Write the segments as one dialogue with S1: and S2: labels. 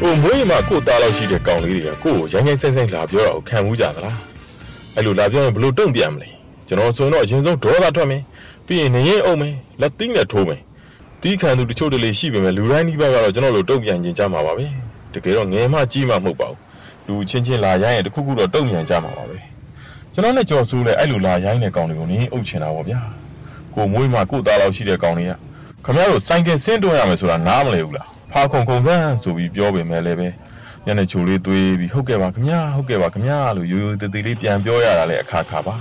S1: ကိုမွေးမှာကိုသားလောက်ရှိတဲ့ကောင်လေးတွေကကိုကိုရိုင်းရိုင်းဆိုင်ဆိုင်လာပြောတာကိုခံမှုကြသလားအဲ့လိုလာပြောရင်ဘလို့တုံ့ပြန်မလဲကျွန်တော်ဆိုရင်တော့အရင်ဆုံးဒေါသထွက်မယ်ပြီးရင်နေရင်အုံမယ်လက်သီးနဲ့ထိုးမယ်တီးခံသူတချို့တလေရှိပေမဲ့လူတိုင်းဒီဘက်ကတော့ကျွန်တော်တို့တုံ့ပြန်ခြင်းကြမှာပါပဲတကယ်တော့ငယ်မှကြီးမှမဟုတ်ပါဘူးလူချင်းချင်းလာရိုင်းရင်တခုခုတော့တုံ့ပြန်ကြမှာပါပဲကျွန်တော်နဲ့ကြော်ဆိုးလဲအဲ့လိုလာရိုင်းတဲ့ကောင်တွေကိုနင်းအုပ်ချင်တာပေါ့ဗျာကိုမွေးမှာကိုသားလောက်ရှိတဲ့ကောင်တွေက ခမရတို့ဆိုင်ကယ်ဆင်းတွန်းရမယ်ဆိုတာနားမလည်ဘူးလားဖာခုံခုံဆန်းဆိုပြီးပြောပေမဲ့လည်းပဲညနေချိုလေးသွေးပြီးဟုတ်ကဲ့ပါခင်ဗျာဟုတ်ကဲ့ပါခင်ဗျာလို့ရိုးရိုးတည်တည်လေးပြန်ပြောရတာလည်းအခါခါပါ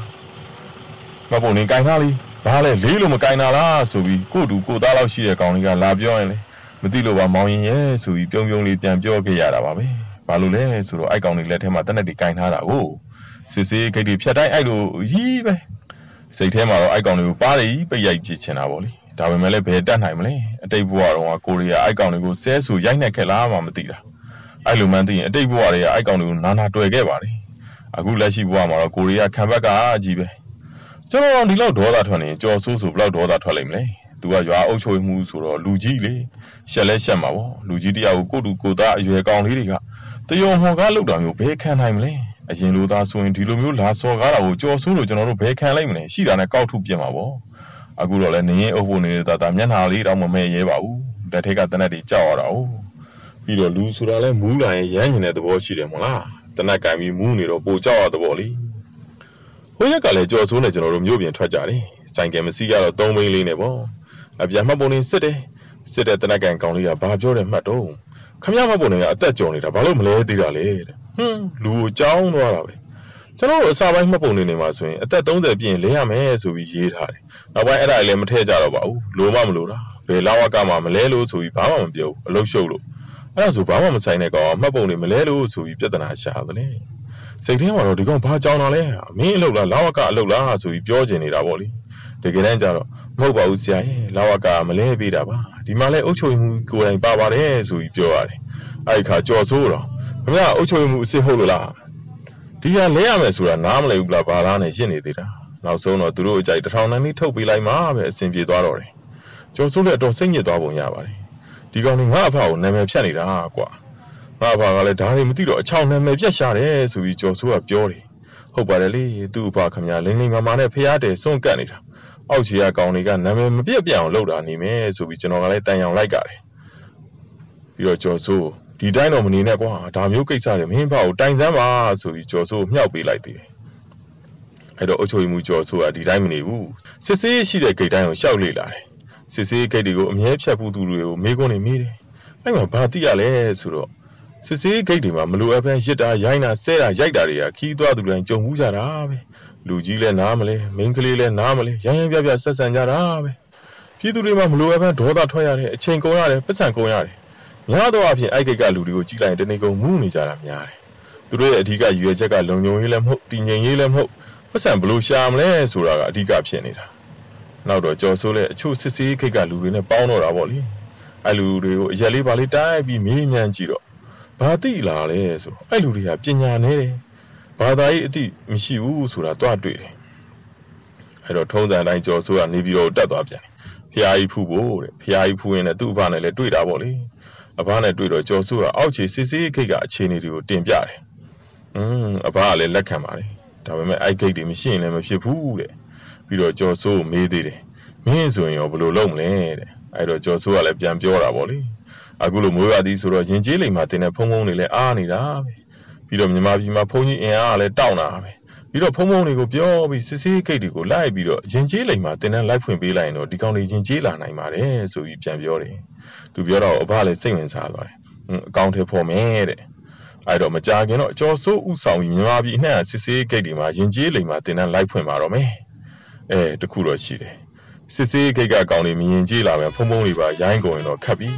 S1: မပုံနေကြိုင်သားလေးဘာလဲလေးလို့မကြိုင်တာလားဆိုပြီးကိုတူကိုသားလောက်ရှိတဲ့ကောင်လေးကလာပြောရင်လေမသိလို့ပါမောင်ရင်ရဲ့ဆိုပြီးပြုံးပြုံးလေးပြန်ပြောခဲ့ရတာပါပဲဘာလို့လဲဆိုတော့အိုက်ကောင်လေးလက်ထဲမှာတက်နဲ့တွေကြိုင်ထားတာကိုစစ်စေးဂိတ်တွေဖြတ်တိုင်းအဲ့လိုကြီးပဲစိတ်ထဲမှာတော့အိုက်ကောင်လေးကိုပါးရီပိတ်ရိုက်ပြစ်ချင်တာပေါ့လေ ဒါပေမဲ့လည်းဘယ်တတ်နိုင်မလဲအတိတ်ဘဝတော့ကိုရီးယားအိုက်ကောင်တွေကိုဆဲဆူရိုက်နှက်ခဲ့လားမှမသိတာအဲ့လိုမှန်းသိရင်အတိတ်ဘဝတွေကအိုက်ကောင်တွေကိုနာနာတွေ့ခဲ့ပါတယ်အခုလက်ရှိဘဝမှာတော့ကိုရီးယားခံဘက်ကကြီးပဲကျွန်တော်ဒီလောက်ဒေါသထွက်နေကြော်ဆိုးဆိုဘလောက်ဒေါသထွက်လိမ့်မလဲသူကရွာအုပ်ချုပ်မှုဆိုတော့လူကြီးလေရှက်လဲရှက်မှာပေါ့လူကြီးတယောက်ကိုကိုတူကိုသားအရွယ်ကောင်လေးတွေကတယုံဟော်ကားလောက်တာမျိုးဘယ်ခံနိုင်မလဲအရင်လိုသားဆိုရင်ဒီလိုမျိုးလာစော်ကားတာကိုကြော်ဆိုးလို့ကျွန်တော်တို့ဘယ်ခံလိုက်မလဲရှိတာနဲ့ကောက်ထုတ်ပြစ်မှာပေါ့ အခုတော့လည်းနေရင်အုပ်ဖို့နေတဲ့တာတာမျက်နှာလေးတော့မမဲ့ရဲပါဘူးလက်ထက်ကတနက်တွေကြောက်ရတာ哦ပြီးတော့လူဆိုတာလဲမူးလာရင်ရမ်းကျင်တဲ့သဘောရှိတယ်မို့လားတနက်ကင်ပြီးမူးနေတော့ပိုကြောက်ရတဲ့ဘောလေဟိုရက်ကလည်းကြော်ဆိုးနေကျွန်တော်တို့မြို့ပြင်ထွက်ကြတယ်ဆိုင်ကယ်မစီးရတော့သုံးဘိန်းလေးနဲ့ပေါ့အပြန်မှတ်ပုံနေစစ်တယ်စစ်တဲ့တနက်ကင်ကောင်လေးကဘာပြောတယ်မှတ်တော့ခမရမှတ်ပုံနေကအသက်ကြော်နေတာဘာလို့မလဲသေးတာလဲတဲ့ဟွန်းလူကိုကြောင်းသွားတာပဲ ကျွန်တော်တို့အစာပိုင်းမှတ်ပုံနေနေမှာဆိုရင်အသက်30ပြည့်လင်းရမယ်ဆိုပြီးရေးထားတယ်နောက်ပိုင်းအဲ့ဒါလည်းမထည့်ကြတော့ပါဘူးလိုမှမလိုတာဘယ်လောက်ကမှမလဲလို့ဆိုပြီးဘာမှမပြောဘူးအလုရှုပ်လို့အဲ့ဒါဆိုဘာမှမဆိုင်တဲ့ကောင်မှတ်ပုံနေမလဲလို့ဆိုပြီးပြဿနာရှာတယ်စိတ်ထဲမှာတော့ဒီကောင်ဘာကြောင်တာလဲမင်းအလုပ်လားလောက်ကအလုပ်လားဆိုပြီးပြောချင်နေတာပေါ့လေတကယ်တမ်းကျတော့မဟုတ်ပါဘူးဆရာရဲ့လောက်ကမလဲပေးတာပါဒီမှာလဲအုတ်ချုံမှုကိုယ်တိုင်ပါပါတယ်ဆိုပြီးပြောရတယ်အဲ့ဒီခါကြော်ဆိုးတော့ခင်ဗျာအုတ်ချုံမှုအစ်စ်ဟုတ်လို့လား ဒီကလဲရမယ်ဆိုတာနားမလည်ဘူးလားဘာလားနဲ့ရှင်းနေသေးတာနောက်ဆုံးတော့သူတို့အကြိုက်တထောင်တန်းလေးထုတ်ပေးလိုက်မှပဲအဆင်ပြေသွားတော့တယ်ကျော်စိုးလည်းတော့စိတ်ညစ်သွားပုံရပါတယ်ဒီကောင်ကငါအဖကိုနာမည်ဖြတ်နေတာကွာငါအဖကလည်းဒါတွေမသိတော့အချောင်းနာမည်ပြတ်ရှာတယ်ဆိုပြီးကျော်စိုးကပြောတယ်ဟုတ်ပါတယ်လေသူ့အဖခင်ဗျာလင်းလင်းမာမာနဲ့ဖျားတယ်စွန့်ကတ်နေတာအောက်ခြေကကောင်တွေကနာမည်မပြတ်ပြတ်အောင်လုပ်တာနေမယ်ဆိုပြီးကျွန်တော်ကလည်းတန်ရောင်လိုက်ကြတယ်ပြီးတော့ကျော်စိုး ဒီတိုင်းတော့မနေနဲ့ကွာဒါမျိုးကိစ္စတွေမင်းဖောက်တိုင်စမ်းပါဆိုပြီးကျော်စိုးမြှောက်ပေးလိုက်သေးတယ်အဲ့တော့အချိုမှုကျော်ဆိုတာဒီတိုင်းမနေဘူးစစ်စေးရှိတဲ့ဂိတ်တိုင်းကိုရှောက်လေလာတယ်စစ်စေးဂိတ်တွေကိုအမြဲဖြတ်ဖို့သူတွေကိုမေးခွန်းနေမေးတယ်အဲ့မှာဘာသိရလဲဆိုတော့စစ်စေးဂိတ်တွေမှာမလိုအပ်ဘဲရစ်တာရိုင်းတာဆဲတာရိုက်တာတွေကခီးသွားသူတိုင်းကြုံမှုကြတာပဲလူကြီးလည်းနားမလဲမိန်းကလေးလည်းနားမလဲရိုင်းရိုင်းပြပြဆက်ဆံကြတာပဲပြည်သူတွေမှာမလိုအပ်ဘဲဒေါသထွက်ရတယ်အချိန်ကုန်ရတယ်ပတ်စံကုန်ရတယ် များသောအားဖြင့်အိုက်ဂိတ်ကလူတွေကိုကြီးလိုက်ရင်တနေကုန်မှုနေကြတာများတယ်သူတို့ရဲ့အဓိကရည်ရွယ်ချက်ကလုံခြုံရေးလည်းမဟုတ်တည်ငြိမ်ရေးလည်းမဟုတ်ပတ်စံဘလို့ရှာမလဲဆိုတာကအဓိကဖြစ်နေတာနောက်တော့ကြော်ဆိုးလဲအချို့စစ်စေးခိတ်ကလူတွေနဲ့ပေါင်းတော့တာပေါ့လေအဲ့လူတွေကိုအရက်လေးပါလေးတိုက်ပြီးမေးမြန်းကြည့်တော့ဘာတိလာလဲဆိုအဲ့လူတွေကပညာနေတယ်ဘာသာရေးအတိမရှိဘူးဆိုတာတွားတွေ့တယ်အဲ့တော့ထုံးစံတိုင်းကြော်ဆိုးကနေပြီးတော့တက်သွားပြန်တယ်ဖျားကြီးဖူးဖို့တဲ့ဖျားကြီးဖူးရင်လည်းသူ့အဖနဲ့လည်းတွေ့တာပေါ့လေ အဖနဲ့တွေ့တော့ကြော်ဆိုးကအောက်ခြေစစ်စေးခိတ်ကအခြေအနေတွေကိုတင်ပြတယ်อืมအဖကလည်းလက်ခံပါတယ်ဒါပေမဲ့အိုက်ဂိတ်တွေမရှိရင်လည်းမဖြစ်ဘူးတဲ့ပြီးတော့ကျော်စိုးကိုမေးသေးတယ်မင်းဆိုရင်ရောဘယ်လိုလုပ်မလဲတဲ့အဲ့တော့ကျော်စိုးကလည်းပြန်ပြောတာပေါ့လေအခုလိုမွေးရသည်ဆိုတော့ရင်ကျေးလိမ်မှာတင်တဲ့ဖုံဖုံတွေလည်းအားနေတာပဲပြီးတော့မြန်မာပြည်မှာဖုံကြီးအင်အားကလည်းတောင့်တာပဲ ပြီးတော့ဖုံဖုံတွေကိုပြောပြီးစစ်စေးဂိတ်တွေကိုလိုက်ပြီးတော့ရင်ကျေးလိမ်မှာတင်တဲ့လိုက်ဖွင့်ပေးလိုက်ရင်တော့ဒီကောင်တွေရင်ကျေးလာနိုင်ပါတယ်ဆိုပြီးပြန်ပြောတယ်သူပြောတော့အဘလည်းစိတ်ဝင်စားသွားတယ်အကောင့်ထဲဖော်မယ်တဲ့အဲ့တော့မကြခင်တော့ကြော်စိုးဥဆောင်ပြီးမြန်မာပြည်အနှံ့စစ်စေးဂိတ်တွေမှာရင်ကျေးလိမ်မှာတင်တဲ့လိုက်ဖွင့်ပါတော့မယ်အဲတခုတော့ရှိတယ်စစ်စေးဂိတ်ကကောင်းနေမြင်ကြည့်လာမယ်ဖုံဖုံတွေပါရိုင်းကုန်ရင်တော့ခတ်ပြီ